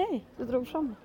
Hei, du drog fram.